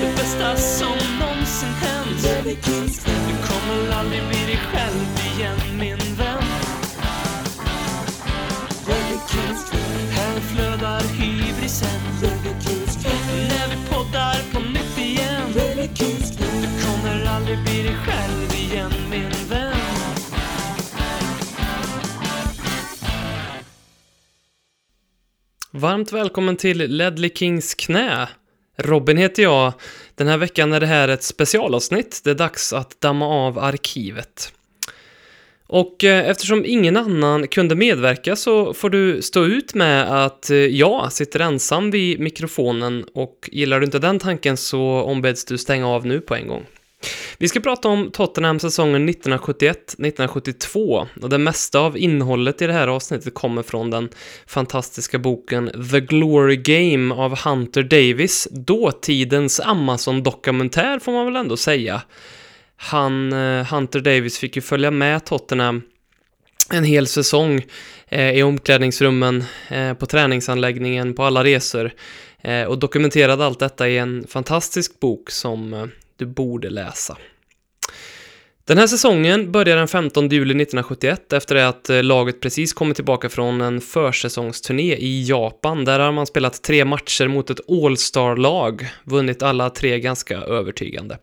Det bästa som någonsin hänt. Du kommer aldrig bli dig själv igen, min vän. Här flödar hybrisen. När vi poddar på nytt igen. Du kommer aldrig bli dig själv igen, min vän. Varmt välkommen till Ledley Kings knä. Robin heter jag. Den här veckan är det här ett specialavsnitt. Det är dags att damma av arkivet. Och eh, eftersom ingen annan kunde medverka så får du stå ut med att eh, jag sitter ensam vid mikrofonen och gillar du inte den tanken så ombeds du stänga av nu på en gång. Vi ska prata om Tottenham säsongen 1971-1972 och det mesta av innehållet i det här avsnittet kommer från den fantastiska boken The Glory Game av Hunter Davis, dåtidens Amazon-dokumentär får man väl ändå säga. Han, eh, Hunter Davis fick ju följa med Tottenham en hel säsong eh, i omklädningsrummen, eh, på träningsanläggningen, på alla resor eh, och dokumenterade allt detta i en fantastisk bok som eh, du borde läsa. Den här säsongen börjar den 15 juli 1971 efter det att eh, laget precis kommit tillbaka från en försäsongsturné i Japan. Där har man spelat tre matcher mot ett All-Star-lag, vunnit alla tre ganska övertygande.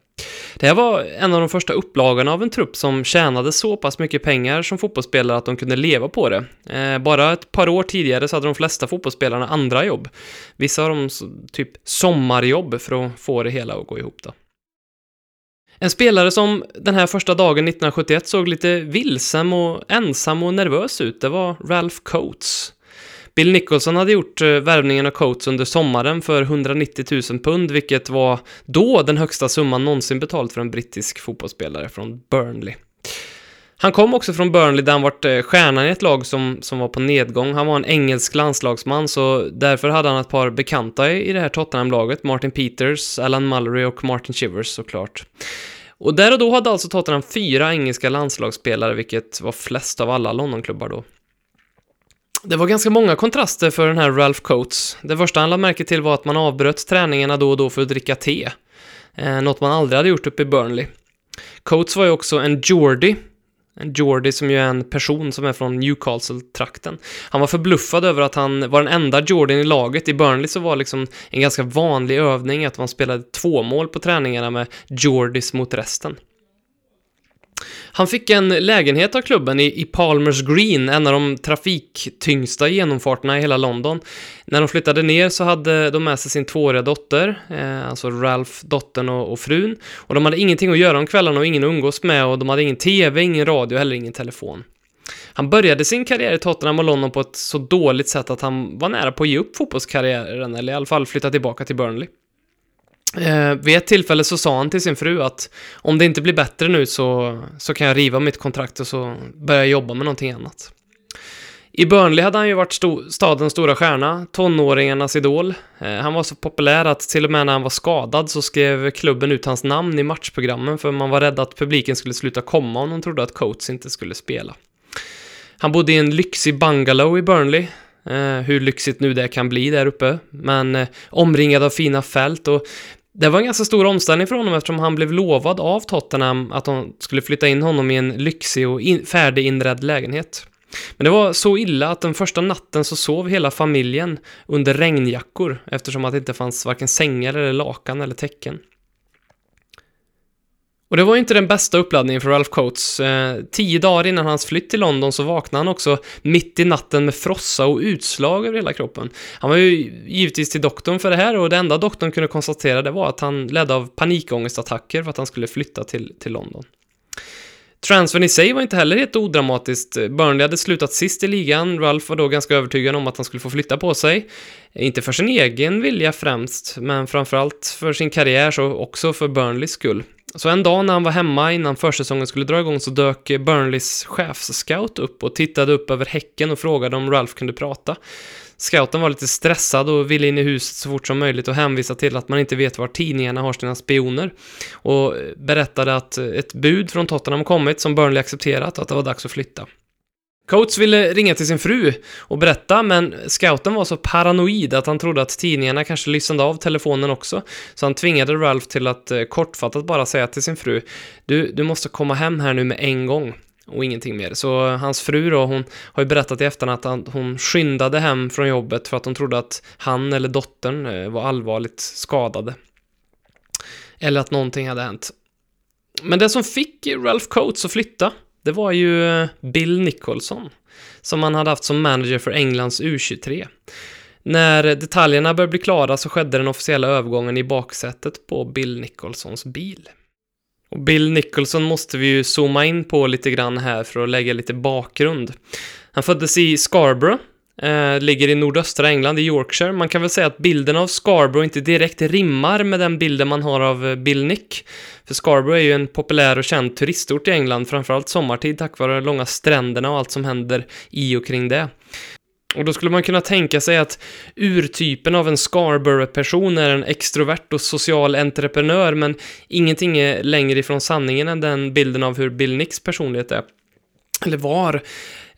Det här var en av de första upplagorna av en trupp som tjänade så pass mycket pengar som fotbollsspelare att de kunde leva på det. Eh, bara ett par år tidigare så hade de flesta fotbollsspelarna andra jobb. Vissa har de typ sommarjobb för att få det hela att gå ihop då. En spelare som den här första dagen 1971 såg lite vilsam och ensam och nervös ut, det var Ralph Coates. Bill Nicholson hade gjort eh, värvningen av Coates under sommaren för 190 000 pund, vilket var då den högsta summan någonsin betalt för en brittisk fotbollsspelare från Burnley. Han kom också från Burnley där han varit eh, stjärnan i ett lag som, som var på nedgång. Han var en engelsk landslagsman så därför hade han ett par bekanta i, i det här Tottenham-laget. Martin Peters, Alan Mullery och Martin Chivers såklart. Och där och då hade alltså Tottenham fyra engelska landslagsspelare, vilket var flest av alla Londonklubbar då. Det var ganska många kontraster för den här Ralph Coates. Det första han lade märke till var att man avbröt träningarna då och då för att dricka te. Eh, något man aldrig hade gjort uppe i Burnley. Coates var ju också en Geordie. En Jordy som ju är en person som är från Newcastle-trakten. Han var förbluffad över att han var den enda Jordan i laget. I Burnley så var liksom en ganska vanlig övning att man spelade två mål på träningarna med Jordys mot resten. Han fick en lägenhet av klubben i, i Palmers Green, en av de trafiktyngsta genomfarterna i hela London. När de flyttade ner så hade de med sig sin tvååriga dotter, eh, alltså Ralph, dottern och, och frun. Och de hade ingenting att göra om kvällarna och ingen att umgås med och de hade ingen TV, ingen radio, heller ingen telefon. Han började sin karriär i Tottenham och London på ett så dåligt sätt att han var nära på att ge upp fotbollskarriären, eller i alla fall flytta tillbaka till Burnley. Eh, vid ett tillfälle så sa han till sin fru att om det inte blir bättre nu så, så kan jag riva mitt kontrakt och så börja jag jobba med någonting annat. I Burnley hade han ju varit sto- stadens stora stjärna, tonåringarnas idol. Eh, han var så populär att till och med när han var skadad så skrev klubben ut hans namn i matchprogrammen för man var rädd att publiken skulle sluta komma om de trodde att Coates inte skulle spela. Han bodde i en lyxig bungalow i Burnley. Eh, hur lyxigt nu det kan bli där uppe. Men eh, omringad av fina fält och det var en ganska stor omställning för honom eftersom han blev lovad av Tottenham att de skulle flytta in honom i en lyxig och in, färdiginredd lägenhet. Men det var så illa att den första natten så sov hela familjen under regnjackor eftersom att det inte fanns varken sängar eller lakan eller täcken. Och det var ju inte den bästa uppladdningen för Ralph Coates. Eh, tio dagar innan hans flytt till London så vaknade han också mitt i natten med frossa och utslag över hela kroppen. Han var ju givetvis till doktorn för det här och det enda doktorn kunde konstatera det var att han ledde av panikångestattacker för att han skulle flytta till, till London. Transfern i sig var inte heller helt odramatiskt. Burnley hade slutat sist i ligan, Ralph var då ganska övertygad om att han skulle få flytta på sig. Inte för sin egen vilja främst, men framförallt för sin karriär och också för Burnleys skull. Så en dag när han var hemma innan försäsongen skulle dra igång så dök Burnleys chefsscout upp och tittade upp över häcken och frågade om Ralph kunde prata. Scouten var lite stressad och ville in i huset så fort som möjligt och hänvisa till att man inte vet var tidningarna har sina spioner. Och berättade att ett bud från Tottenham kommit som Burnley accepterat och att det var dags att flytta. Coates ville ringa till sin fru och berätta, men scouten var så paranoid att han trodde att tidningarna kanske lyssnade av telefonen också. Så han tvingade Ralph till att eh, kortfattat bara säga till sin fru Du, du måste komma hem här nu med en gång och ingenting mer. Så eh, hans fru då, hon har ju berättat i efterhand att hon skyndade hem från jobbet för att hon trodde att han eller dottern eh, var allvarligt skadade. Eller att någonting hade hänt. Men det som fick Ralph Coates att flytta, det var ju eh, Bill Nicholson, som han hade haft som manager för Englands U23. När detaljerna började bli klara så skedde den officiella övergången i baksätet på Bill Nicholsons bil. Och Bill Nicholson måste vi ju zooma in på lite grann här för att lägga lite bakgrund. Han föddes i Scarborough, eh, ligger i nordöstra England, i Yorkshire. Man kan väl säga att bilden av Scarborough inte direkt rimmar med den bilden man har av eh, Bill Nick. För Scarborough är ju en populär och känd turistort i England, framförallt sommartid tack vare de långa stränderna och allt som händer i och kring det. Och då skulle man kunna tänka sig att urtypen av en Scarborough-person är en extrovert och social entreprenör, men ingenting är längre ifrån sanningen än den bilden av hur Bill Nicks personlighet är. Eller var.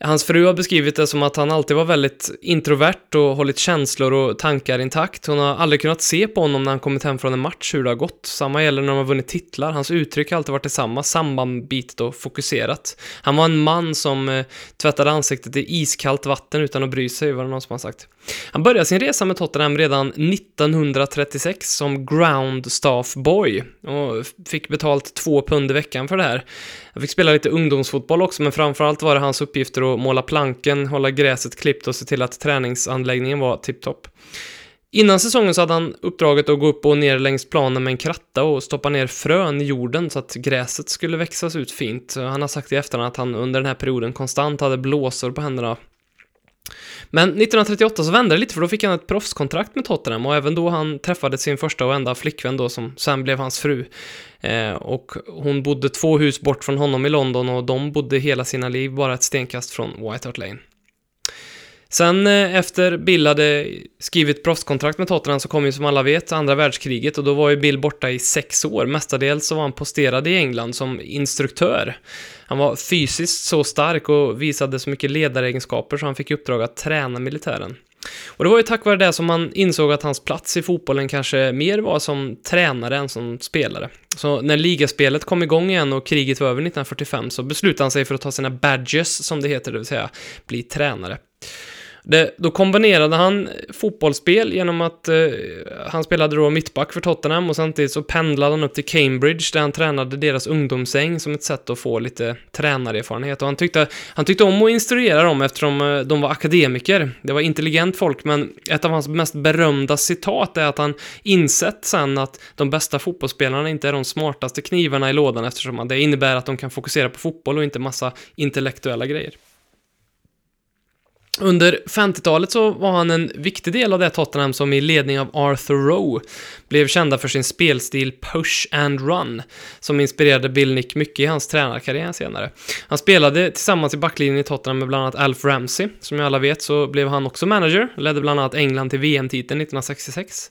Hans fru har beskrivit det som att han alltid var väldigt introvert och hållit känslor och tankar intakt. Hon har aldrig kunnat se på honom när han kommit hem från en match hur det har gått. Samma gäller när de har vunnit titlar. Hans uttryck har alltid varit detsamma, sammanbitet och fokuserat. Han var en man som eh, tvättade ansiktet i iskallt vatten utan att bry sig, var det någon som har sagt. Han började sin resa med Tottenham redan 1936 som ground staff boy och fick betalt två pund i veckan för det här. Han fick spela lite ungdomsfotboll också, men framförallt var det hans uppgifter att måla planken, hålla gräset klippt och se till att träningsanläggningen var tipptopp. Innan säsongen så hade han uppdraget att gå upp och ner längs planen med en kratta och stoppa ner frön i jorden så att gräset skulle växas ut fint. Han har sagt i efterhand att han under den här perioden konstant hade blåsor på händerna men 1938 så vände det lite för då fick han ett proffskontrakt med Tottenham och även då han träffade sin första och enda flickvän då som sen blev hans fru. Eh, och hon bodde två hus bort från honom i London och de bodde hela sina liv bara ett stenkast från White Hart Lane. Sen eh, efter Bill hade skrivit proffskontrakt med Tottenham så kom ju som alla vet andra världskriget och då var ju Bill borta i sex år. Mestadels så var han posterad i England som instruktör. Han var fysiskt så stark och visade så mycket ledaregenskaper så han fick i uppdrag att träna militären. Och det var ju tack vare det som man insåg att hans plats i fotbollen kanske mer var som tränare än som spelare. Så när ligaspelet kom igång igen och kriget var över 1945 så beslutade han sig för att ta sina badges, som det heter, det vill säga bli tränare. Det, då kombinerade han fotbollsspel genom att eh, han spelade då mittback för Tottenham och samtidigt så pendlade han upp till Cambridge där han tränade deras ungdomsäng som ett sätt att få lite tränarerfarenhet. Och han tyckte, han tyckte om att instruera dem eftersom eh, de var akademiker. Det var intelligent folk, men ett av hans mest berömda citat är att han insett sen att de bästa fotbollsspelarna inte är de smartaste knivarna i lådan eftersom det innebär att de kan fokusera på fotboll och inte massa intellektuella grejer. Under 50-talet så var han en viktig del av det Tottenham som i ledning av Arthur Rowe blev kända för sin spelstil push and run, som inspirerade Bill Nick mycket i hans tränarkarriär senare. Han spelade tillsammans i backlinjen i Tottenham med bland annat Alf Ramsey, som ju alla vet så blev han också manager, ledde bland annat England till VM-titeln 1966.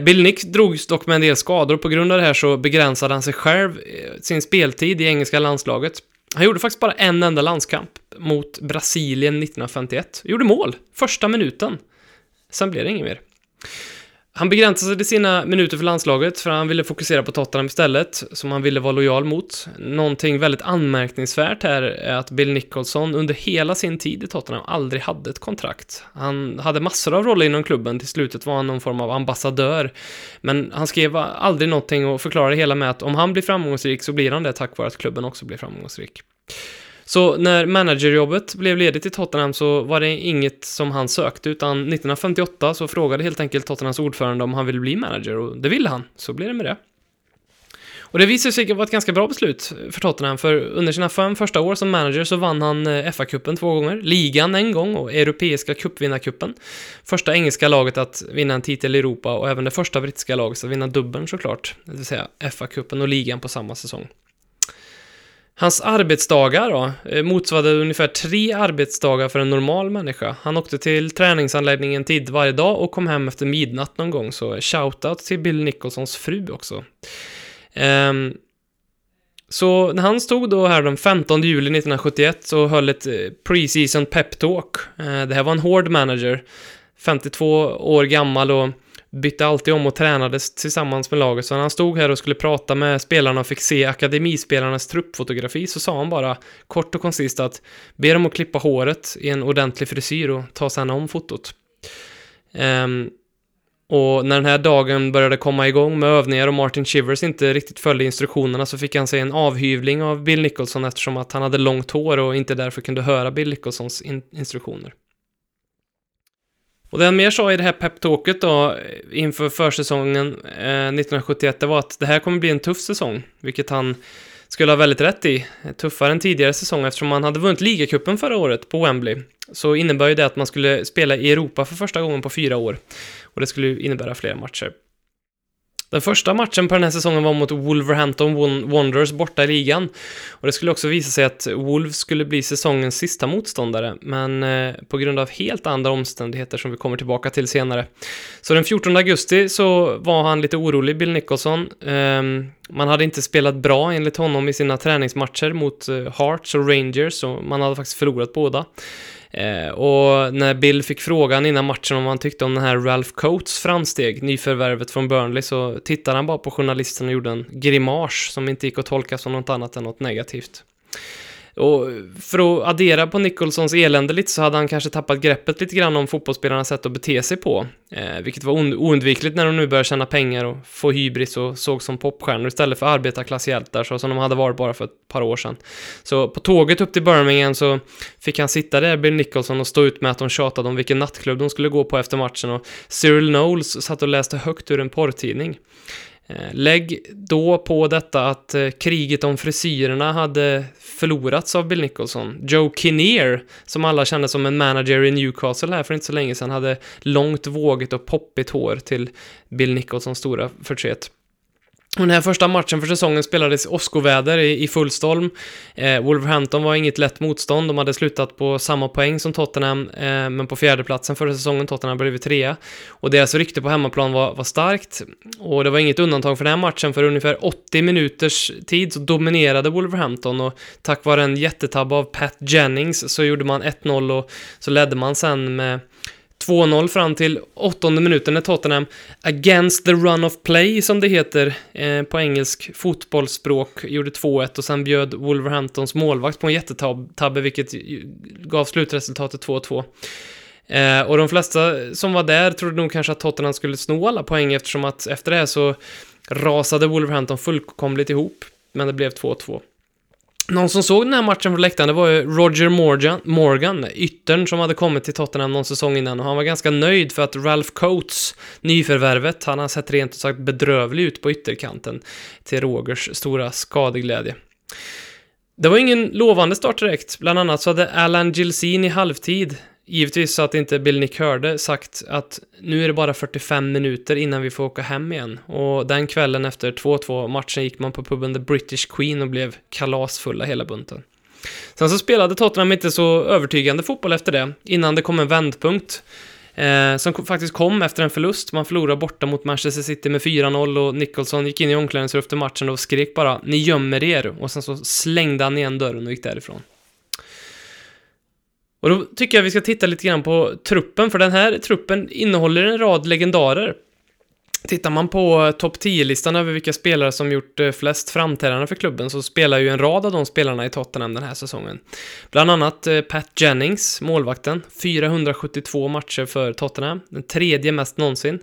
Bill Nick drogs dock med en del skador och på grund av det här så begränsade han sig själv eh, sin speltid i engelska landslaget. Han gjorde faktiskt bara en enda landskamp mot Brasilien 1951. Gjorde mål, första minuten. Sen blev det inget mer. Han begränsade sina minuter för landslaget för han ville fokusera på Tottenham istället, som han ville vara lojal mot. Någonting väldigt anmärkningsvärt här är att Bill Nicholson under hela sin tid i Tottenham aldrig hade ett kontrakt. Han hade massor av roller inom klubben, till slutet var han någon form av ambassadör. Men han skrev aldrig någonting och förklarade det hela med att om han blir framgångsrik så blir han det tack vare att klubben också blir framgångsrik. Så när managerjobbet blev ledigt i Tottenham så var det inget som han sökte, utan 1958 så frågade helt enkelt Tottenhams ordförande om han ville bli manager och det ville han, så blev det med det. Och det visade sig vara ett ganska bra beslut för Tottenham, för under sina fem första år som manager så vann han eh, FA-cupen två gånger, ligan en gång och europeiska cupvinnarcupen. Första engelska laget att vinna en titel i Europa och även det första brittiska laget att vinna dubbeln såklart, det vill säga FA-cupen och ligan på samma säsong. Hans arbetsdagar då, eh, motsvarade ungefär tre arbetsdagar för en normal människa. Han åkte till träningsanläggningen tid varje dag och kom hem efter midnatt någon gång, så shoutout till Bill Nicholsons fru också. Um, så när han stod då här den 15 juli 1971 så höll ett eh, pre-season pep-talk. Uh, eh, det här var en hård manager, 52 år gammal och bytte alltid om och tränades tillsammans med laget. Så när han stod här och skulle prata med spelarna och fick se akademispelarnas truppfotografi så sa han bara kort och koncist att be dem att klippa håret i en ordentlig frisyr och ta sedan om fotot. Um, och när den här dagen började komma igång med övningar och Martin Chivers inte riktigt följde instruktionerna så fick han sig en avhyvling av Bill Nicholson eftersom att han hade långt hår och inte därför kunde höra Bill Nicholsons in instruktioner. Och det han mer sa i det här peptalket då inför försäsongen eh, 1971, det var att det här kommer bli en tuff säsong, vilket han skulle ha väldigt rätt i. Tuffare än tidigare säsong eftersom man hade vunnit ligacupen förra året på Wembley. Så innebär ju det att man skulle spela i Europa för första gången på fyra år. Och det skulle innebära fler matcher. Den första matchen på den här säsongen var mot Wolverhampton Wanderers borta i ligan. Och det skulle också visa sig att Wolves skulle bli säsongens sista motståndare, men eh, på grund av helt andra omständigheter som vi kommer tillbaka till senare. Så den 14 augusti så var han lite orolig, Bill Nicholson. Ehm, man hade inte spelat bra enligt honom i sina träningsmatcher mot eh, Hearts och Rangers, och man hade faktiskt förlorat båda. Eh, och när Bill fick frågan innan matchen om vad han tyckte om den här Ralph Coates framsteg, nyförvärvet från Burnley, så tittade han bara på journalisten och gjorde en grimas som inte gick att tolka som något annat än något negativt. Och för att addera på Nicholsons elände lite så hade han kanske tappat greppet lite grann om fotbollsspelarnas sätt att bete sig på. Eh, vilket var oundvikligt när de nu började tjäna pengar och få hybris och såg som popstjärnor istället för arbetarklasshjältar så som de hade varit bara för ett par år sedan. Så på tåget upp till Birmingham så fick han sitta där, Bill Nicholson, och stå ut med att de tjatade om vilken nattklubb de skulle gå på efter matchen och Cyril Knowles satt och läste högt ur en porrtidning. Eh, lägg då på detta att eh, kriget om frisyrerna hade förlorats av Bill Nicholson. Joe Kinnear, som alla kände som en manager i Newcastle här för inte så länge sedan, hade långt, vågigt och poppigt hår till Bill Nicholsons stora förtret. Och den här första matchen för säsongen spelades i åskoväder i, i Fullstolm. Eh, Wolverhampton var inget lätt motstånd, de hade slutat på samma poäng som Tottenham, eh, men på fjärdeplatsen förra säsongen, Tottenham blivit trea. Och deras rykte på hemmaplan var, var starkt, och det var inget undantag för den här matchen, för ungefär 80 minuters tid så dominerade Wolverhampton, och tack vare en jättetabb av Pat Jennings så gjorde man 1-0 och så ledde man sen med 2-0 fram till åttonde minuten när Tottenham against the run of play, som det heter eh, på engelsk fotbollsspråk, gjorde 2-1 och sen bjöd Wolverhamptons målvakt på en jättetabbe, vilket gav slutresultatet 2-2. Eh, och de flesta som var där trodde nog kanske att Tottenham skulle sno alla poäng eftersom att efter det här så rasade Wolverhampton fullkomligt ihop, men det blev 2-2. Någon som såg den här matchen från läktaren, det var ju Roger Morgan, Morgan, yttern som hade kommit till Tottenham någon säsong innan och han var ganska nöjd för att Ralph Coates, nyförvärvet, han har sett rent ut sagt bedrövlig ut på ytterkanten till Rogers stora skadeglädje. Det var ingen lovande start direkt, bland annat så hade Alan Gilsin i halvtid givetvis så att inte Bill Nick hörde, sagt att nu är det bara 45 minuter innan vi får åka hem igen. Och den kvällen efter 2-2 matchen gick man på puben The British Queen och blev kalasfulla hela bunten. Sen så spelade Tottenham inte så övertygande fotboll efter det, innan det kom en vändpunkt. Eh, som faktiskt kom efter en förlust. Man förlorade borta mot Manchester City med 4-0 och Nicholson gick in i omklädningsrummet efter matchen och skrek bara “Ni gömmer er” och sen så slängde han igen dörren och gick därifrån. Och då tycker jag vi ska titta lite grann på truppen, för den här truppen innehåller en rad legendarer. Tittar man på eh, topp 10-listan över vilka spelare som gjort eh, flest framträdanden för klubben så spelar ju en rad av de spelarna i Tottenham den här säsongen. Bland annat eh, Pat Jennings, målvakten, 472 matcher för Tottenham, den tredje mest någonsin.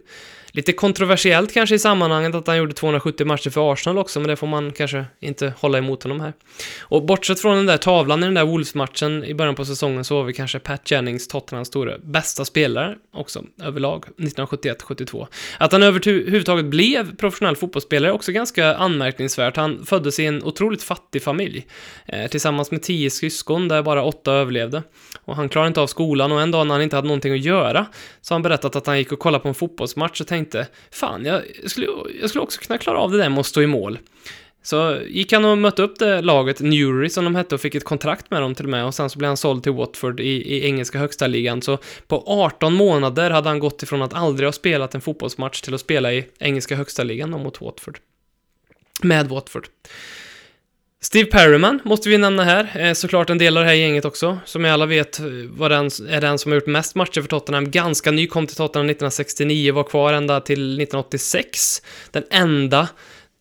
Lite kontroversiellt kanske i sammanhanget att han gjorde 270 matcher för Arsenal också, men det får man kanske inte hålla emot honom här. Och bortsett från den där tavlan i den där Wolves-matchen i början på säsongen så var vi kanske Pat Jennings, Tottenhams store bästa spelare också, överlag, 1971-72. Att han överhuvudtaget blev professionell fotbollsspelare är också ganska anmärkningsvärt. Han föddes i en otroligt fattig familj, eh, tillsammans med tio syskon där bara åtta överlevde. Och han klarade inte av skolan och en dag när han inte hade någonting att göra så har han berättat att han gick och kollade på en fotbollsmatch och tänkte fan, jag skulle, jag skulle också kunna klara av det där med att stå i mål. Så gick han och mötte upp det laget, Newry som de hette, och fick ett kontrakt med dem till och med. Och sen så blev han såld till Watford i, i engelska högsta ligan. Så på 18 månader hade han gått ifrån att aldrig ha spelat en fotbollsmatch till att spela i engelska högsta ligan mot Watford. Med Watford. Steve Perryman måste vi nämna här, eh, såklart en del av det här gänget också. Som jag alla vet eh, var den, är den som har gjort mest matcher för Tottenham. Ganska ny, kom till Tottenham 1969, var kvar ända till 1986. Den enda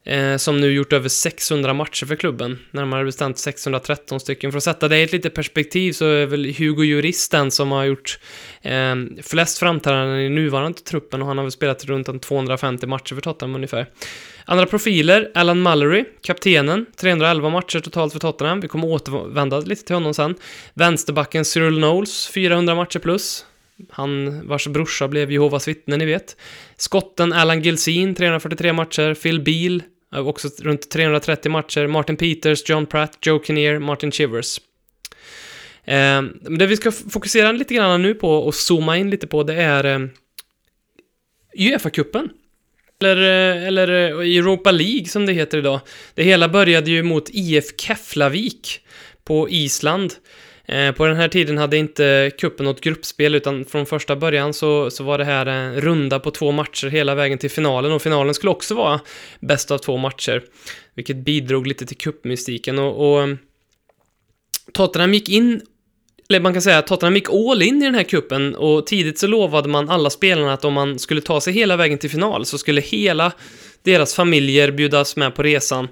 eh, som nu gjort över 600 matcher för klubben. Närmare bestämt 613 stycken. För att sätta det i ett litet perspektiv så är väl Hugo Lloris den som har gjort eh, flest framträdanden i nuvarande truppen och han har väl spelat runt 250 matcher för Tottenham ungefär. Andra profiler, Alan Mallory, kaptenen, 311 matcher totalt för Tottenham. Vi kommer återvända lite till honom sen. Vänsterbacken Cyril Knowles, 400 matcher plus. Han vars brorsa blev Jehovas vittne, ni vet. Skotten Alan Gilsin, 343 matcher. Phil Beal, eh, också runt 330 matcher. Martin Peters, John Pratt, Joe Kinnear, Martin Chivers. Eh, det vi ska fokusera lite grann nu på och zooma in lite på, det är eh, Uefa-cupen. Eller, eh, eller eh, Europa League som det heter idag. Det hela började ju mot IF Keflavik på Island. Eh, på den här tiden hade inte kuppen något gruppspel, utan från första början så, så var det här en runda på två matcher hela vägen till finalen, och finalen skulle också vara bäst av två matcher, vilket bidrog lite till kuppmystiken och, och Tottenham gick in eller man kan säga att Tottenham gick all in i den här kuppen och tidigt så lovade man alla spelarna att om man skulle ta sig hela vägen till final så skulle hela deras familjer bjudas med på resan.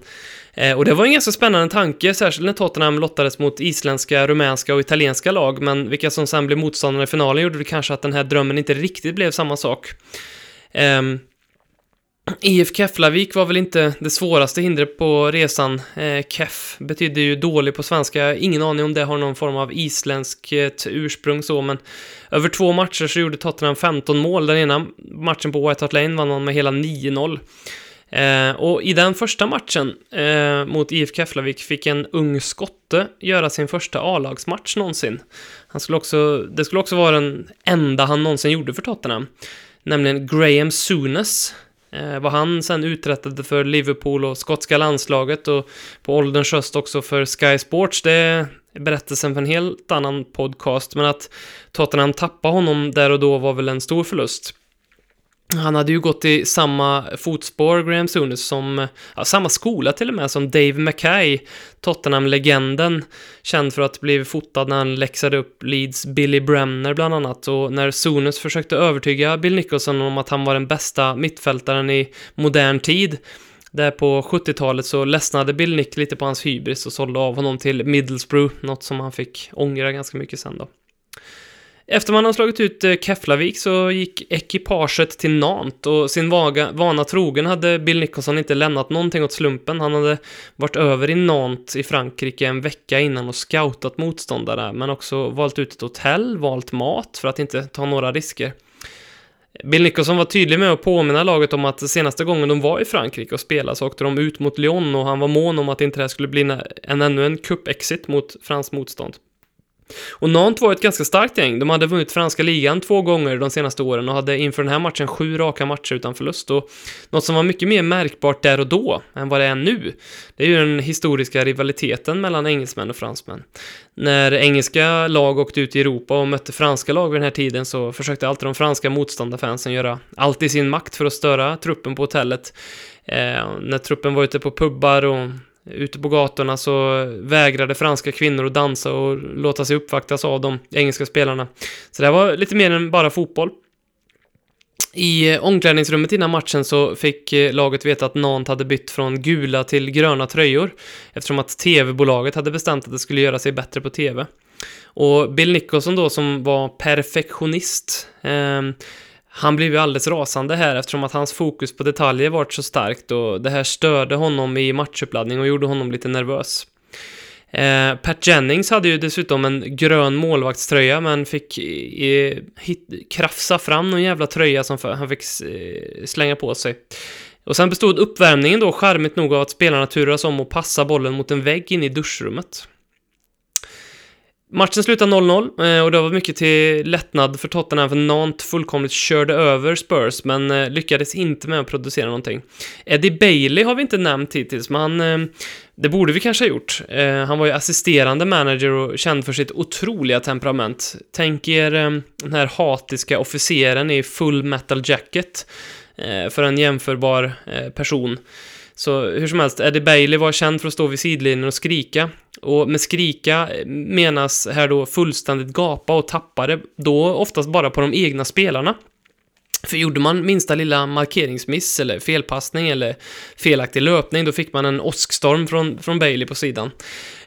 Eh, och det var en ganska spännande tanke, särskilt när Tottenham lottades mot isländska, rumänska och italienska lag, men vilka som sen blev motståndare i finalen gjorde det kanske att den här drömmen inte riktigt blev samma sak. Um, IF Keflavik var väl inte det svåraste hindret på resan. Eh, Kef betyder ju dålig på svenska. Ingen aning om det har någon form av isländskt ursprung så, men över två matcher så gjorde Tottenham 15 mål. Den ena matchen på White Hart Lane vann man med hela 9-0. Eh, och i den första matchen eh, mot IF Keflavik fick en ung skotte göra sin första A-lagsmatch någonsin. Han skulle också, det skulle också vara den enda han någonsin gjorde för Tottenham. Nämligen Graham Souness. Eh, vad han sen uträttade för Liverpool och skotska landslaget och på ålderns höst också för Sky Sports, det är berättelsen för en helt annan podcast. Men att Tottenham tappade honom där och då var väl en stor förlust. Han hade ju gått i samma fotspår, Graham Souness, som, ja, samma skola till och med, som Dave Mackay, Tottenham-legenden, känd för att bli fotad när han läxade upp Leeds Billy Bremner bland annat, och när Souness försökte övertyga Bill Nicholson om att han var den bästa mittfältaren i modern tid, där på 70-talet så ledsnade Bill Nick lite på hans hybris och sålde av honom till Middlesbrough, något som han fick ångra ganska mycket sen då. Efter man har slagit ut eh, Keflavik så gick ekipaget till Nant och sin vaga, vana trogen hade Bill Nicholson inte lämnat någonting åt slumpen. Han hade varit över i Nant i Frankrike en vecka innan och scoutat motståndare, men också valt ut ett hotell, valt mat för att inte ta några risker. Bill Nicholson var tydlig med att påminna laget om att senaste gången de var i Frankrike och spelade så åkte de ut mot Lyon och han var mån om att inte det här skulle bli en, ännu en cup-exit mot franskt motstånd. Och Nantes var ett ganska starkt gäng. De hade vunnit franska ligan två gånger de senaste åren och hade inför den här matchen sju raka matcher utan förlust. Och något som var mycket mer märkbart där och då än vad det är nu, det är ju den historiska rivaliteten mellan engelsmän och fransmän. När engelska lag åkte ut i Europa och mötte franska lag vid den här tiden så försökte alltid de franska motståndarfansen göra allt i sin makt för att störa truppen på hotellet. Eh, när truppen var ute på pubbar och ute på gatorna så vägrade franska kvinnor att dansa och låta sig uppvaktas av de engelska spelarna. Så det var lite mer än bara fotboll. I eh, omklädningsrummet innan matchen så fick eh, laget veta att Nant hade bytt från gula till gröna tröjor eftersom att tv-bolaget hade bestämt att det skulle göra sig bättre på tv. Och Bill Nicholson då som var perfektionist eh, han blev ju alldeles rasande här eftersom att hans fokus på detaljer varit så starkt och det här störde honom i matchuppladdning och gjorde honom lite nervös. Eh, Pat Jennings hade ju dessutom en grön målvaktströja men fick eh, hit, krafsa fram någon jävla tröja som för, han fick eh, slänga på sig. Och sen bestod uppvärmningen då charmigt nog av att spelarna turas om och passa bollen mot en vägg inne i duschrummet. Matchen slutade 0-0 eh, och det var mycket till lättnad för Tottenham för Nant fullkomligt körde över Spurs men eh, lyckades inte med att producera någonting. Eddie Bailey har vi inte nämnt hittills men han, eh, det borde vi kanske ha gjort. Han var ju assisterande manager och känd för sitt otroliga temperament. Tänk er den här hatiska officeren i full metal jacket för en jämförbar person. Så hur som helst, Eddie Bailey var känd för att stå vid sidlinjen och skrika. Och med skrika menas här då fullständigt gapa och tappa det, då oftast bara på de egna spelarna. För gjorde man minsta lilla markeringsmiss eller felpassning eller felaktig löpning, då fick man en åskstorm från, från Bailey på sidan.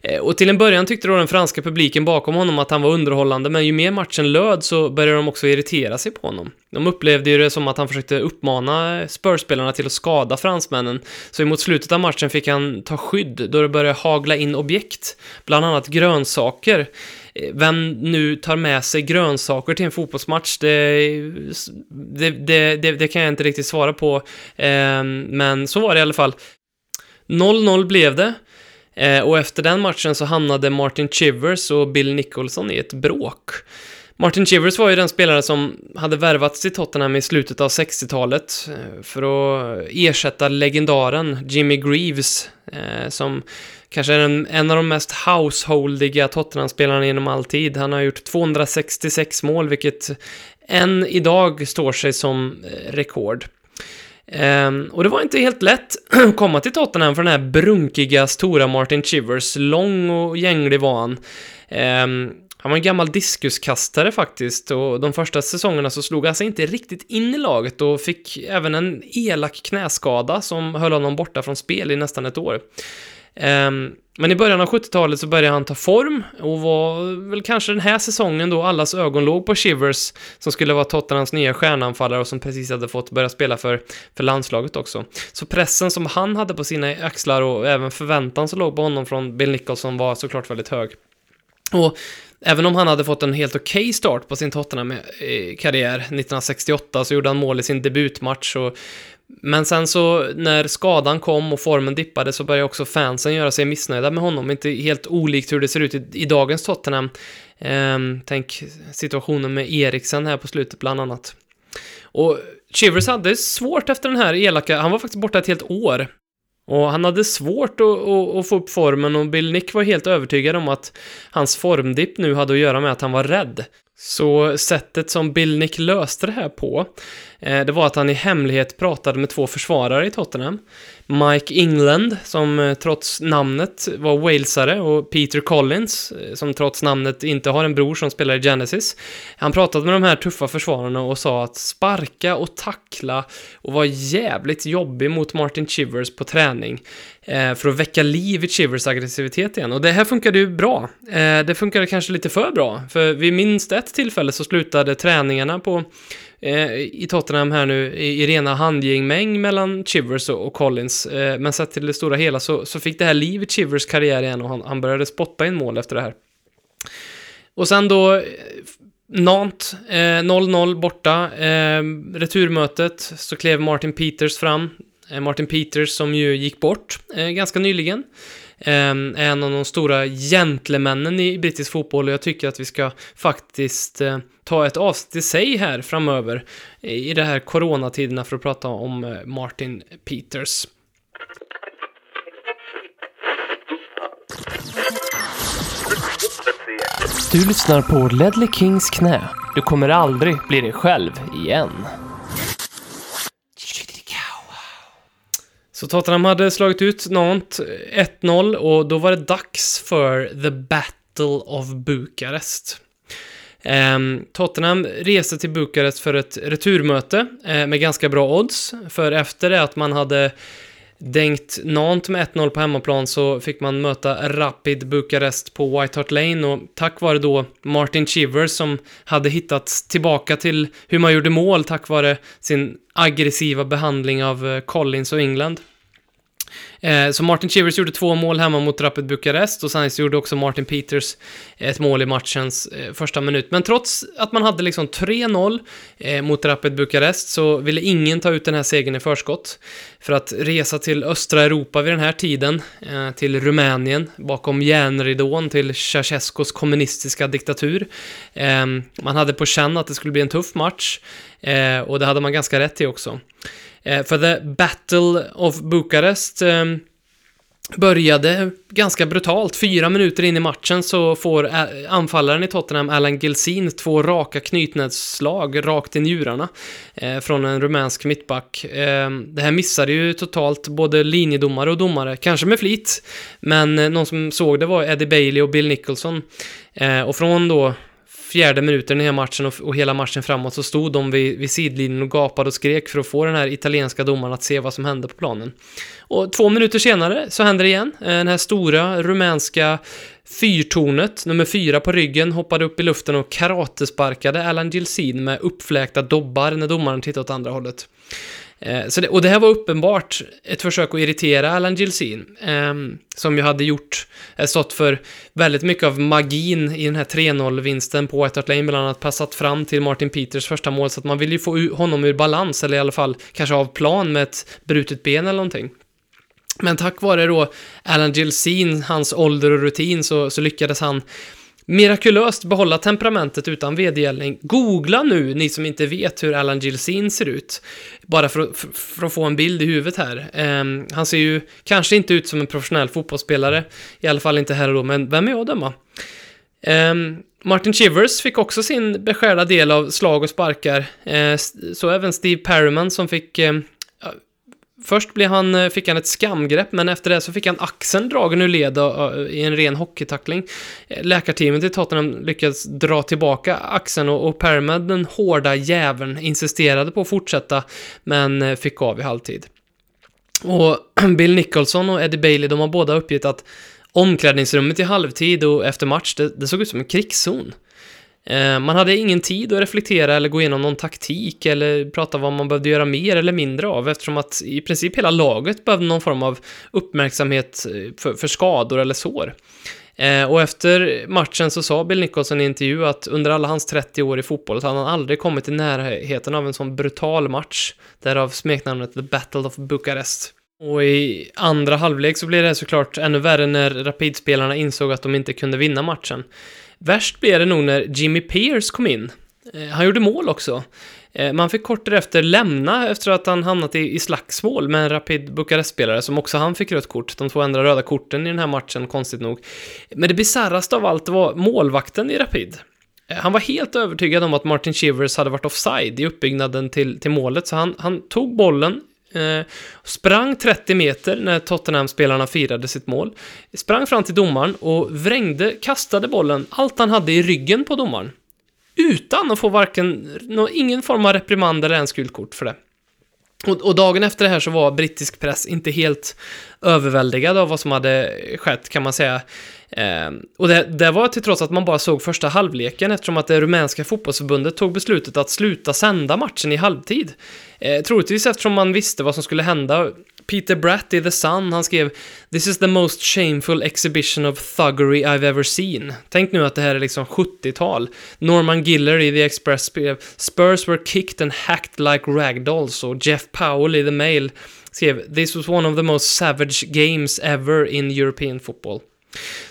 Eh, och till en början tyckte då den franska publiken bakom honom att han var underhållande, men ju mer matchen löd så började de också irritera sig på honom. De upplevde ju det som att han försökte uppmana spörspelarna till att skada fransmännen, så emot slutet av matchen fick han ta skydd då det började hagla in objekt, bland annat grönsaker. Vem nu tar med sig grönsaker till en fotbollsmatch, det, det, det, det kan jag inte riktigt svara på, eh, men så var det i alla fall. 0-0 blev det. Eh, och efter den matchen så hamnade Martin Chivers och Bill Nicholson i ett bråk. Martin Chivers var ju den spelare som hade värvats till Tottenham i slutet av 60-talet eh, för att ersätta legendaren Jimmy Greaves, eh, som kanske är en, en av de mest householdiga Tottenham-spelarna genom all tid. Han har gjort 266 mål, vilket än idag står sig som eh, rekord. Um, och det var inte helt lätt att komma till Tottenham för den här brunkiga, stora Martin Chivers. Lång och gänglig var han. Um, han var en gammal diskuskastare faktiskt och de första säsongerna så slog han sig inte riktigt in i laget och fick även en elak knäskada som höll honom borta från spel i nästan ett år. Ehm, men i början av 70-talet så började han ta form och var väl kanske den här säsongen då allas ögon låg på Shivers som skulle vara Tottenhams nya stjärnanfallare och som precis hade fått börja spela för, för landslaget också. Så pressen som han hade på sina axlar och även förväntan som låg på honom från Bill Nicholson var såklart väldigt hög. Och Även om han hade fått en helt okej okay start på sin Tottenham-karriär eh, 1968 så gjorde han mål i sin debutmatch och men sen så när skadan kom och formen dippade så började också fansen göra sig missnöjda med honom. Inte helt olikt hur det ser ut i, i dagens Tottenham. Ehm, tänk situationen med Eriksen här på slutet bland annat. Och Chivers hade svårt efter den här elaka, han var faktiskt borta ett helt år. Och han hade svårt att, att, att, få upp formen och Bill Nick var helt övertygad om att hans formdipp nu hade att göra med att han var rädd. Så sättet som Billnick löste det här på, eh, det var att han i hemlighet pratade med två försvarare i Tottenham. Mike England, som eh, trots namnet var walesare, och Peter Collins, eh, som trots namnet inte har en bror som spelar i Genesis. Han pratade med de här tuffa försvararna och sa att sparka och tackla och vara jävligt jobbig mot Martin Chivers på träning eh, för att väcka liv i Chivers aggressivitet igen. Och det här funkade ju bra. Det funkade kanske lite för bra, för vid minst ett tillfälle så slutade träningarna på eh, i Tottenham här nu i, i rena handgängmäng mellan Chivers och, och Collins. Eh, men sett till det stora hela så, så fick det här liv i Chivers karriär igen och han, han började spotta in mål efter det här. Och sen då eh, Nant, 0-0 eh, borta. Eh, returmötet så klev Martin Peters fram. Eh, Martin Peters som ju gick bort eh, ganska nyligen. Eh, en av de stora gentlemännen i brittisk fotboll och jag tycker att vi ska faktiskt eh, ta ett avsnitt i sig här framöver i de här coronatiderna för att prata om eh, Martin Peters. Du lyssnar på Ledley Kings knä. Du kommer aldrig bli dig själv igen. Så Tottenham hade slagit ut Nant 1-0 och då var det dags för The Battle of Bukarest. Ehm, Tottenham reste till Bukarest för ett returmöte eh, med ganska bra odds, för efter det att man hade dängt Nantes med 1-0 på hemmaplan så fick man möta Rapid Bukarest på White Hart Lane och tack vare då Martin Chivers som hade hittat tillbaka till hur man gjorde mål tack vare sin aggressiva behandling av eh, Collins och England. Eh, så Martin Chivers gjorde två mål hemma mot Rapid Bukarest och sen så gjorde också Martin Peters eh, ett mål i matchens eh, första minut. Men trots att man hade liksom 3-0 mot Rapid Bukarest så ville ingen ta ut den här segern i förskott. För att resa till östra Europa vid den här tiden, till Rumänien, bakom järnridån till Ceausescus kommunistiska diktatur. Man hade på känn att det skulle bli en tuff match och det hade man ganska rätt i också. Eh, för The Battle of Bukarest eh, började ganska brutalt. Fyra minuter in i matchen så får eh, anfallaren i Tottenham, Alan Gilsin, två raka knytnävsslag rakt i njurarna eh, från en rumänsk mittback. Eh, det här missade ju totalt både linjedomare och domare, kanske med flit, men eh, någon som såg det var Eddie Bailey och Bill Nicholson. Eh, och från då fjärde minuten i den här matchen och, och, hela matchen framåt så stod de vid, vid sidlinjen och gapade och skrek för att få den här italienska domaren att se vad som hände på planen. Och två minuter senare så händer det igen. Eh, den här stora rumänska fyrtornet, nummer fyra på ryggen, hoppade upp i luften och karatesparkade Alan Gilsin med uppfläkta dobbar när domaren tittade åt andra hållet. Eh, så det, och det här var uppenbart ett försök att irritera Alan Gilsin, eh, som ju hade gjort, eh, stått för väldigt mycket av magin i den här 3-0-vinsten på White Hart Lane, bland annat passat fram till Martin Peters första mål, så att man vill ju få honom ur balans, eller i alla fall kanske av plan med ett brutet ben eller någonting. Men tack vare då Alan Gilsin, hans ålder och rutin, så, så lyckades han mirakulöst behålla temperamentet utan vedergällning. Googla nu, ni som inte vet hur Alan Gilsin ser ut. Bara för att, för att få en bild i huvudet här. Um, han ser ju kanske inte ut som en professionell fotbollsspelare, i alla fall inte här och då, men vem är jag att döma? Um, ehm, Martin Chivers fick också sin beskärda del av slag och sparkar, uh, så även Steve Perryman som fick uh, Först blev han, eh, fick han ett skamgrepp, men efter det så fick han axeln dragen ur led eh, i en ren hockeytackling. Eh, läkarteamet i Tottenham lyckades dra tillbaka axeln och, och Permed, den hårda jäveln, insisterade på att fortsätta, men fick av i halvtid. Och Bill Nicholson och Eddie Bailey, de har båda uppgett att omklädningsrummet i halvtid och efter match, det, det såg ut som en krigszon. Eh, man hade ingen tid att reflektera eller gå igenom någon taktik eller prata vad man behövde göra mer eller mindre av eftersom att i princip hela laget behövde någon form av uppmärksamhet eh, för, för skador eller sår. Eh, och efter matchen så sa Bill Nicholson i en intervju att under alla hans 30 år i fotboll så hade han aldrig kommit i närheten av en sån brutal match, därav smeknamnet The Battle of Bukarest. Och i andra halvlek så blev det såklart ännu värre när Rapidspelarna insåg att de inte kunde vinna matchen. Värst blev det nog när Jimmy Pierce kom in. Eh, han gjorde mål också. Eh, man fick kort därefter lämna efter att han hamnat i, i slagsmål med en Rapid Bukarest-spelare som också han fick rött kort. De två enda röda korten i den här matchen, konstigt nog. Men det bisarraste av allt var målvakten i Rapid. Eh, han var helt övertygad om att Martin Shivers hade varit offside i uppbyggnaden till, till målet, så han, han tog bollen, Eh, sprang 30 meter när Tottenham-spelarna firade sitt mål. Sprang fram till domaren och vrängde, kastade bollen, allt han hade i ryggen på domaren. Utan att få varken, no, ingen form av reprimand eller ens gult kort för det. Och, och, dagen efter det här så var brittisk press inte helt överväldigad av vad som hade skett, kan man säga. Eh, och det, det, var till trots att man bara såg första halvleken eftersom att det rumänska fotbollsförbundet tog beslutet att sluta sända matchen i halvtid. Eh, troligtvis eftersom man visste vad som skulle hända. Peter Bratt i The Sun, han skrev “This is the most shameful exhibition of thuggery I've ever seen”. Tänk nu att det här är liksom 70-tal. Norman Giller i The Express skrev “Spurs were kicked and hacked like ragdolls” och Jeff Powell i The Mail skrev “This was one of the most savage games ever in European football”.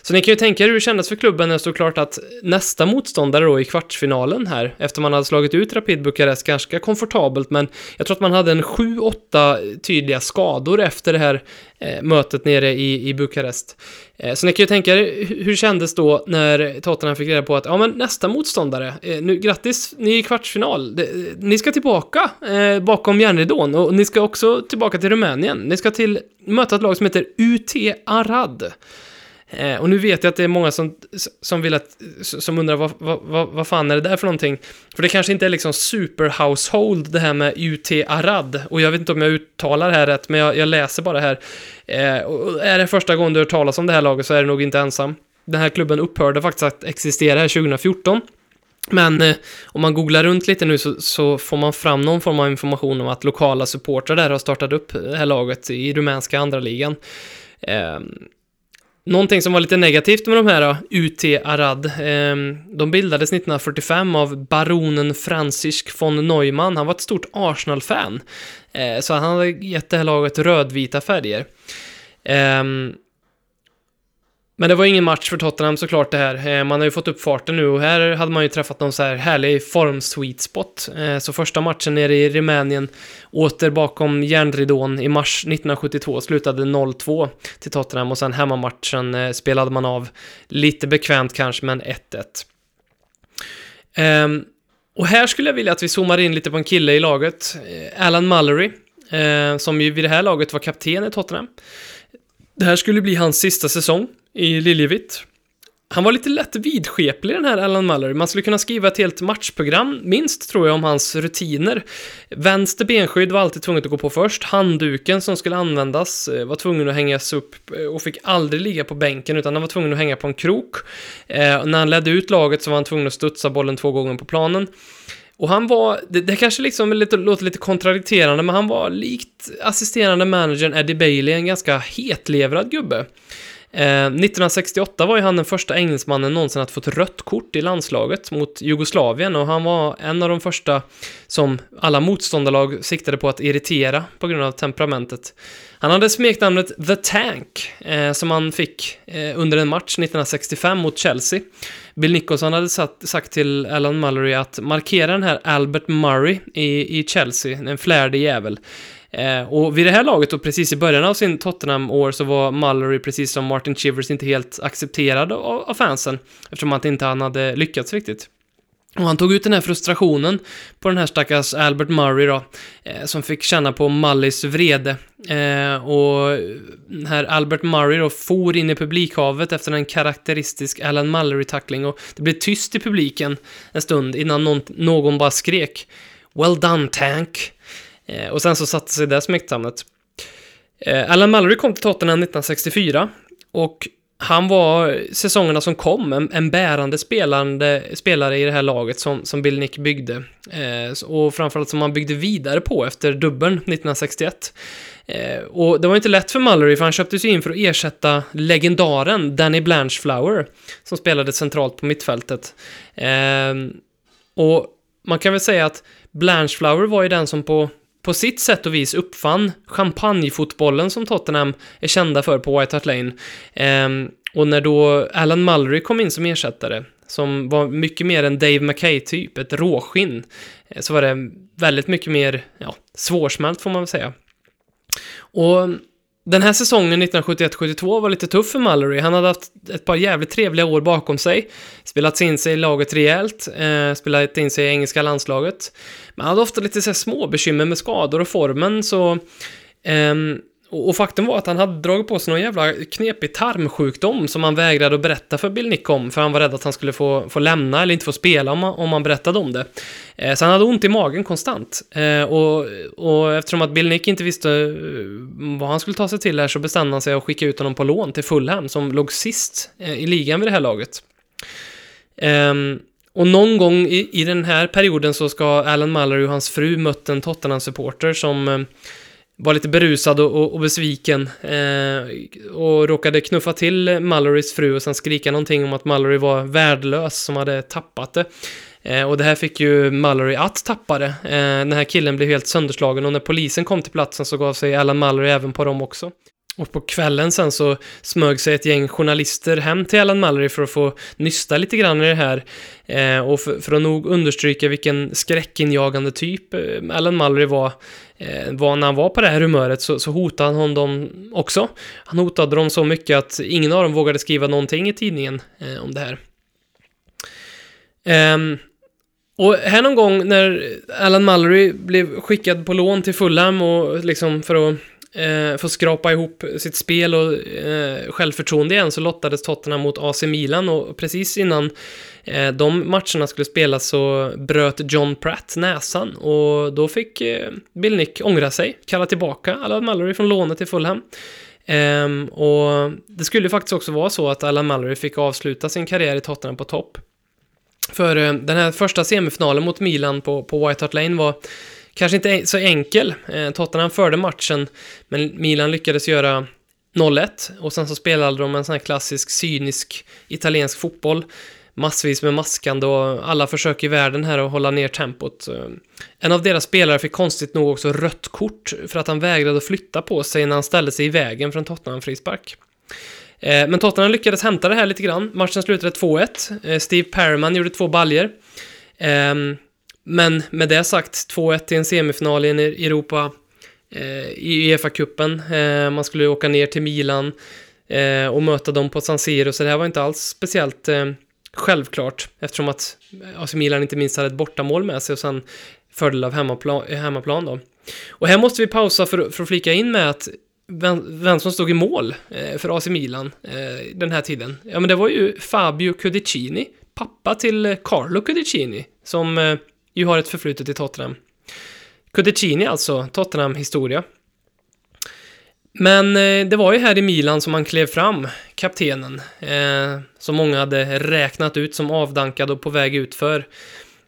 Så ni kan ju tänka er hur det kändes för klubben när det stod klart att nästa motståndare då i kvartsfinalen här, efter man hade slagit ut Rapid Bukarest ganska komfortabelt, men jag tror att man hade en 7-8 tydliga skador efter det här eh, mötet nere i, i Bukarest. Eh, så ni kan ju tänka er hur det kändes då när Tottenham fick reda på att ja, men nästa motståndare, eh, nu grattis, ni är i kvartsfinal, det, eh, ni ska tillbaka eh, bakom järnridån och ni ska också tillbaka till Rumänien. Ni ska till möta ett lag som heter UT Arad. Eh, och nu vet jag att det är många som, som vill att, som undrar vad, vad, vad, vad fan är det där för någonting? För det kanske inte är liksom super household det här med UT Arad. Och jag vet inte om jag uttalar det här rätt, men jag, jag läser bara här. Eh, och är det första gången du hör talas om det här laget så är det nog inte ensam. Den här klubben upphörde faktiskt att existera här 2014. Men eh, om man googlar runt lite nu så, så, får man fram någon form av information om att lokala supportrar där har startat upp det här laget i rumänska andra ligan. Eh, någonting som var lite negativt med de här eh, då, UT Arad, eh, de bildades 1945 av baronen Franzisk von Neumann. Han var ett stort Arsenal-fan, eh, så han hade gett det här laget rödvita färger. Um, men det var ingen match för Tottenham såklart det här. Eh, man har ju fått upp farten nu och här hade man ju träffat någon så här härlig form-sweet spot. Eh, så första matchen nere i Rumänien, åter bakom järnridån i mars 1972, slutade 0-2 till Tottenham och sen hemmamatchen eh, spelade man av lite bekvämt kanske, men 1-1. Ehm, och här skulle jag vilja att vi zoomar in lite på en kille i laget, Alan Mallory, som ju vid det här laget var kapten i Tottenham. Det här skulle bli hans sista säsong i Liljevitt. Han var lite lätt vidskeplig den här Alan Muller. Man skulle kunna skriva ett helt matchprogram, minst tror jag, om hans rutiner. Vänster benskydd var alltid tvunget att gå på först. Handduken som skulle användas eh, var tvungen att hängas upp eh, och fick aldrig ligga på bänken utan den var tvungen att hänga på en krok. Eh, när han ledde ut laget så var han tvungen att studsa bollen två gånger på planen. Och han var, det, det kanske liksom lite, låter lite kontradikterande, men han var likt assisterande managern Eddie Bailey en ganska hetlevrad gubbe. Eh, 1968 var ju han den första engelsmannen någonsin att få ett rött kort i landslaget mot Jugoslavien och han var en av de första som alla motståndarlag siktade på att irritera på grund av temperamentet. Han hade smeknamnet The Tank, eh, som han fick eh, under en match 1965 mot Chelsea. Bill Nicholson hade satt, sagt till Alan Mullery att markera den här Albert Murray i, i Chelsea, en flärdig jävel. Eh, och vid det här laget och precis i början av sin Tottenham-år så var Mallory precis som Martin Chivers inte helt accepterad av, av fansen eftersom att inte han hade lyckats riktigt. Och han tog ut den här frustrationen på den här stackars Albert Murray då, eh, som fick känna på Mullys vrede. Eh, och den här Albert Murray då for in i publikhavet efter en karaktäristisk Alan Mullery-tackling och det blev tyst i publiken en stund innan någon, någon bara skrek “Well done, Tank!” Eh, och sen så satte sig det smeknamnet. Eh, Alan Mallory kom till Tottenham 1964 och han var säsongerna som kom en, en bärande spelande, spelare i det här laget som, som Bill Nick byggde. Eh, och framförallt som han byggde vidare på efter dubbeln 1961. Eh, och det var inte lätt för Mallory för han köptes ju in för att ersätta legendaren Danny Blanchflower som spelade centralt på mittfältet. Eh, och man kan väl säga att Blanchflower var ju den som på på sitt sätt och vis uppfann champagnefotbollen som Tottenham är kända för på White Hart Lane. Ehm, och när då Alan Mullery kom in som ersättare, som var mycket mer en Dave McKay-typ, ett råskinn, eh, så var det väldigt mycket mer ja, svårsmält får man väl säga. Och den här säsongen 1971-72 var lite tuff för Mallory. Han hade haft ett par jävligt trevliga år bakom sig. Spelat in sig i laget rejält, eh, spelat in sig i engelska landslaget. Men han hade ofta lite så små bekymmer med skador och formen, så... Eh, och faktum var att han hade dragit på sig någon jävla knepig tarmsjukdom som han vägrade att berätta för Bill Nick om, för han var rädd att han skulle få, få lämna eller inte få spela om, om han berättade om det. Eh, så han hade ont i magen konstant. Eh, och, och eftersom att Bill Nick inte visste eh, vad han skulle ta sig till här så bestämde han sig att skicka ut honom på lån till Fulham, som låg sist eh, i ligan vid det här laget. Um, och någon gång i, i den här perioden så ska Alan Mallory och hans fru mött en Tottenham-supporter som eh, var lite berusad och, och, och besviken eh, och råkade knuffa till Mallorys fru och sen skrika någonting om att Mallory var värdelös som hade tappat det. Eh, och det här fick ju Mallory att tappa det. Eh, den här killen blev helt sönderslagen och när polisen kom till platsen så gav sig Alan Mallory även på dem också. Och på kvällen sen så smög sig ett gäng journalister hem till Alan Mallory för att få nysta lite grann i det här. Eh, och för, för, att nog understryka vilken skräckinjagande typ eh, Alan Mallory var, eh, var när han var på det här humöret så, så hotade han dem också. Han hotade dem så mycket att ingen av dem vågade skriva någonting i tidningen eh, om det här. Um, och här någon gång när Alan Mallory blev skickad på lån till Fulham och liksom för att eh, få skrapa ihop sitt spel och eh, självförtroende igen så lottades Tottenham mot AC Milan och precis innan eh, de matcherna skulle spelas så bröt John Pratt näsan och då fick eh, Bill Nick ångra sig, kalla tillbaka Alan Mallory från lånet till Fulham. Ehm, och det skulle faktiskt också vara så att Alan Mallory fick avsluta sin karriär i Tottenham på topp. För eh, den här första semifinalen mot Milan på, på White Hart Lane var kanske inte så enkel. Eh, Tottenham förde matchen, men Milan lyckades göra 0-1 och sen så spelade de en sån här klassisk cynisk italiensk fotboll. Massvis med maskande och alla försök i världen här att hålla ner tempot. Eh, en av deras spelare fick konstigt nog också rött kort för att han vägrade att flytta på sig när han ställde sig i vägen för en Tottenham-frispark. Eh, men Tottenham lyckades hämta det här lite grann. Matchen slutade 2-1. Steve Perryman gjorde två baljer. Ehm, men med det sagt, 2-1 i en semifinal i en e- Europa eh, i Uefa-cupen. Eh, Man skulle åka ner till Milan eh, och möta dem på San Siro, så det här var inte alls speciellt eh, självklart eftersom att eh, AC Milan inte minst hade ett bortamål med sig och sen fördel av hemmaplan, hemmaplan då. Och här måste vi pausa för, för att flika in med att vem, vem som stod i mål eh, för AC Milan eh, den här tiden? Ja, men det var ju Fabio Cudicini, pappa till Carlo Cudicini, som ju har ett förflutet i Tottenham. Cudicini alltså, Tottenham-historia. Men eh, det var ju här i Milan som han klev fram, kaptenen, eh, som många hade räknat ut som avdankad och på väg utför.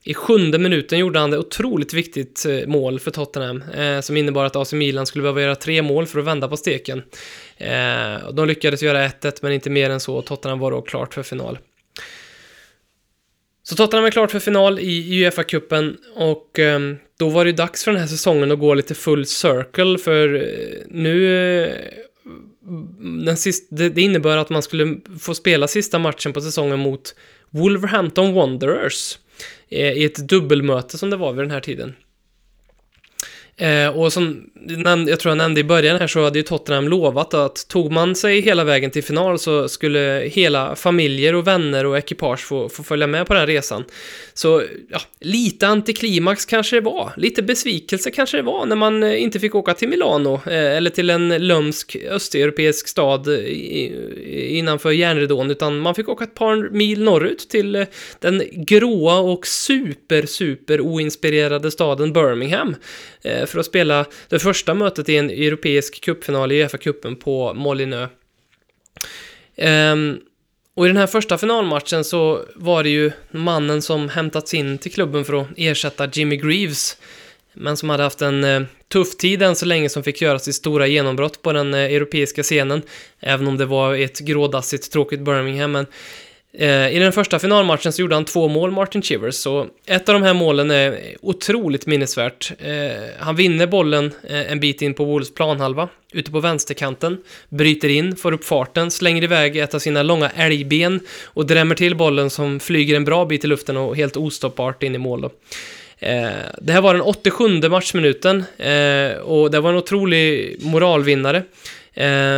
I sjunde minuten gjorde han det otroligt viktigt eh, mål för Tottenham, eh, som innebar att AC Milan skulle behöva göra tre mål för att vända på steken. Eh, de lyckades göra 1-1, men inte mer än så. Tottenham var då klart för final. Så Tottenham är klart för final i Uefa-cupen och ehm, då var det ju dags för den här säsongen att gå lite full circle för eh, nu... Eh, den sist, det, det innebär att man skulle få spela sista matchen på säsongen mot Wolverhampton Wanderers eh, i ett dubbelmöte som det var vid den här tiden. Eh, och som jag tror jag nämnde i början här så hade ju Tottenham lovat att tog man sig hela vägen till final så skulle hela familjer och vänner och ekipage få, få följa med på den resan. Så ja, lite antiklimax kanske det var, lite besvikelse kanske det var när man eh, inte fick åka till Milano eh, eller till en lömsk östeuropeisk stad i, innanför järnridån utan man fick åka ett par mil norrut till eh, den gråa och super, super oinspirerade staden Birmingham eh, för att spela det första Första mötet i en europeisk cupfinal i Uefa-cupen på Molinö. Ehm, och i den här första finalmatchen så var det ju mannen som hämtats in till klubben för att ersätta Jimmy Greaves, men som hade haft en eh, tuff tid än så länge som fick göra sitt stora genombrott på den eh, europeiska scenen, även om det var ett grådassigt, tråkigt Birmingham. Men Eh, I den första finalmatchen så gjorde han två mål, Martin Chivers, så ett av de här målen är otroligt minnesvärt. Eh, han vinner bollen eh, en bit in på Wolves planhalva, ute på vänsterkanten, bryter in, får upp farten, slänger iväg ett av sina långa älgben och drämmer till bollen som flyger en bra bit i luften och helt ostoppbart in i mål. Då. Det här var den 87 matchminuten och det var en otrolig moralvinnare.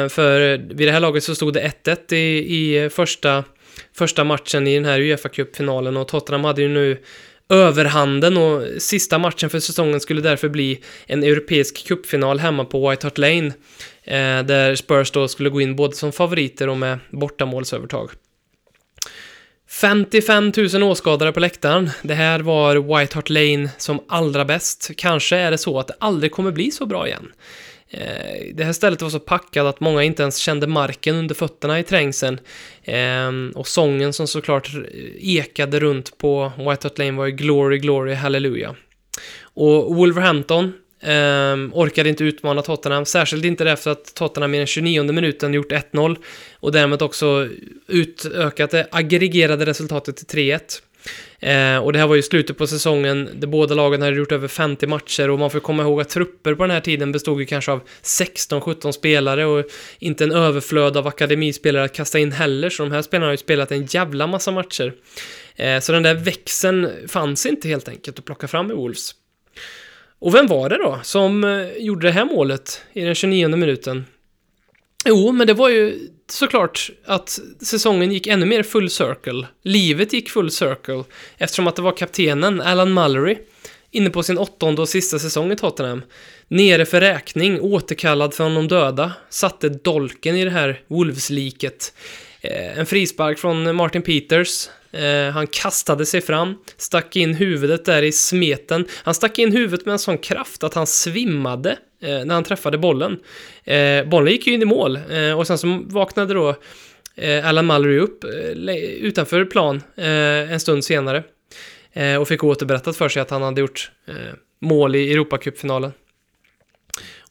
För vid det här laget så stod det 1-1 i, i första första matchen i den här uefa Cup-finalen och Tottenham hade ju nu överhanden och sista matchen för säsongen skulle därför bli en europeisk cupfinal hemma på White Hart Lane eh, där Spurs då skulle gå in både som favoriter och med bortamålsövertag. 55 000 åskådare på läktaren. Det här var White Hart Lane som allra bäst. Kanske är det så att det aldrig kommer bli så bra igen. Eh, det här stället var så packat att många inte ens kände marken under fötterna i trängseln. Ehm, och sången som såklart ekade runt på White Hart Lane var ju Glory, Glory, Hallelujah. Och Wolverhampton ehm, orkade inte utmana Tottenham, särskilt inte efter att Tottenham i den 29 minuten gjort 1-0 och därmed också utökat det aggregerade resultatet till 3-1. Eh, och det här var ju slutet på säsongen där båda lagen hade gjort över 50 matcher och man får komma ihåg att trupper på den här tiden bestod ju kanske av 16-17 spelare och inte en överflöd av akademispelare att kasta in heller, så de här spelarna har ju spelat en jävla massa matcher. Eh, så den där växeln fanns inte helt enkelt att plocka fram i Wolves. Och vem var det då som eh, gjorde det här målet i den 29 minuten? Jo, men det var ju såklart att säsongen gick ännu mer full circle. Livet gick full circle eftersom att det var kaptenen Alan Mallory inne på sin åttonde och sista säsong i Tottenham. Nere för räkning, återkallad från de döda, satte dolken i det här Wolves-liket. Eh, en frispark från Martin Peters. Eh, han kastade sig fram, stack in huvudet där i smeten. Han stack in huvudet med en sån kraft att han svimmade eh, när han träffade bollen. Eh, bollen gick ju in i mål eh, och sen så vaknade då eh, Alan Mallory upp eh, utanför plan eh, en stund senare eh, och fick återberättat för sig att han hade gjort eh, mål i Europacupfinalen.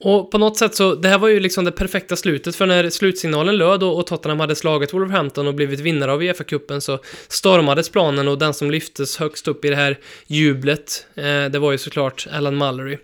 Och på något sätt så, det här var ju liksom det perfekta slutet för när slutsignalen löd och, och Tottenham hade slagit Wolverhampton och blivit vinnare av Uefa-cupen så stormades planen och den som lyftes högst upp i det här jublet, eh, det var ju såklart Alan Mallory.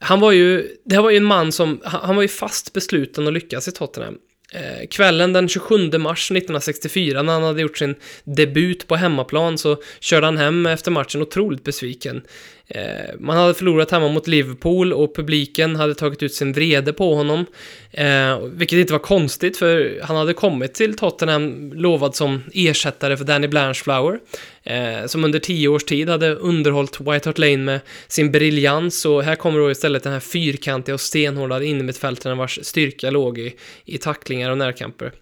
Han var ju, det här var ju en man som, han, han var ju fast besluten att lyckas i Tottenham. Eh, kvällen den 27 mars 1964 när han hade gjort sin debut på hemmaplan så körde han hem efter matchen otroligt besviken. Eh, man hade förlorat hemma mot Liverpool och publiken hade tagit ut sin vrede på honom. Eh, vilket inte var konstigt för han hade kommit till Tottenham lovad som ersättare för Danny Blanchflower. Eh, som under tio års tid hade underhållit White Hart Lane med sin briljans och här kommer då istället den här fyrkantiga och stenhårda innermittfältaren vars styrka låg i, i tacklingar och närkamper.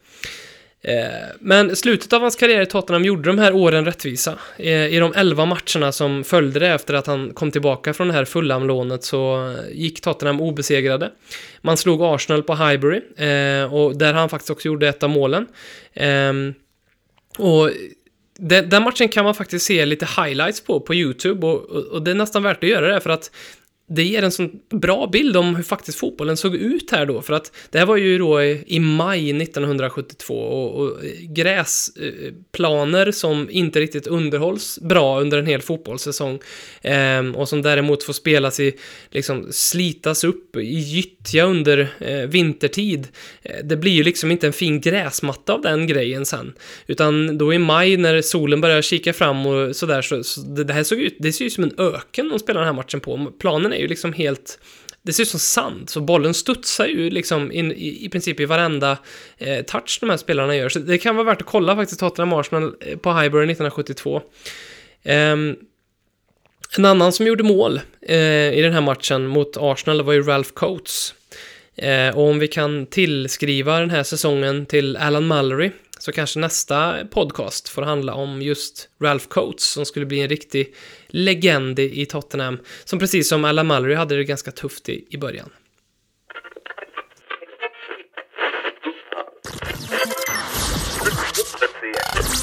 Eh, men slutet av hans karriär i Tottenham gjorde de här åren rättvisa. Eh, I de elva matcherna som följde det efter att han kom tillbaka från det här Fulham-lånet så gick Tottenham obesegrade. Man slog Arsenal på Highbury eh, och där han faktiskt också gjorde ett av målen. Ehm, och den, matchen kan man faktiskt se lite highlights på på YouTube och, och, det är nästan värt att göra det för att det ger en sån bra bild om hur faktiskt fotbollen såg ut här då, för att det här var ju då i, i maj 1972 och, och eh, gräsplaner som inte riktigt underhålls bra under en hel fotbollssäsong eh, och som däremot får spelas i, liksom slitas upp i gyttja under eh, vintertid. Eh, det blir ju liksom inte en fin gräsmatta av den grejen sen, utan då i maj när solen börjar kika fram och sådär så, så det, det här såg ut, det ser ut som en öken de spelar den här matchen på. Planen är ju liksom helt det ser ut som sand, så bollen studsar ju liksom in, i, i princip i varenda eh, touch de här spelarna gör. Så det kan vara värt att kolla faktiskt Tottenham Arsenal eh, på Highbury 1972. Um, ehm, en annan som gjorde mål eh, i den här matchen mot Arsenal var ju Ralph Coates. Eh, och om vi kan tillskriva den här säsongen till Alan Mallory så kanske nästa podcast får handla om just Ralph Coates som skulle bli en riktig legend i Tottenham. Som precis som Alan Mallory hade det ganska tufft i, i början.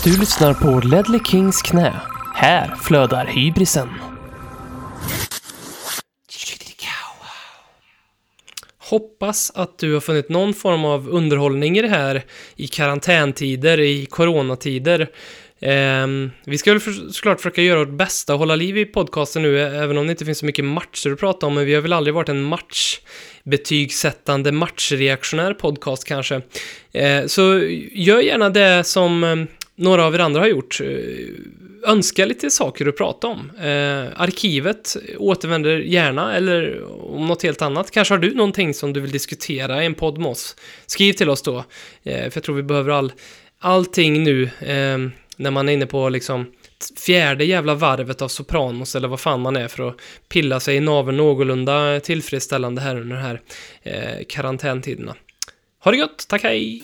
Du lyssnar på Ledley Kings knä. Här flödar hybrisen. Hoppas att du har funnit någon form av underhållning i det här i karantäntider, i coronatider. Eh, vi ska väl för, såklart försöka göra vårt bästa och hålla liv i podcasten nu, även om det inte finns så mycket matcher att prata om, men vi har väl aldrig varit en matchbetygsättande, matchreaktionär podcast kanske. Eh, så gör gärna det som eh, några av er andra har gjort. Önska lite saker att prata om. Eh, arkivet återvänder gärna, eller om något helt annat. Kanske har du någonting som du vill diskutera i en podd med oss? Skriv till oss då, eh, för jag tror vi behöver all, allting nu eh, när man är inne på liksom fjärde jävla varvet av Sopranos eller vad fan man är för att pilla sig i naveln någorlunda tillfredsställande här under de här eh, karantäntiderna. Ha det gött, tack hej!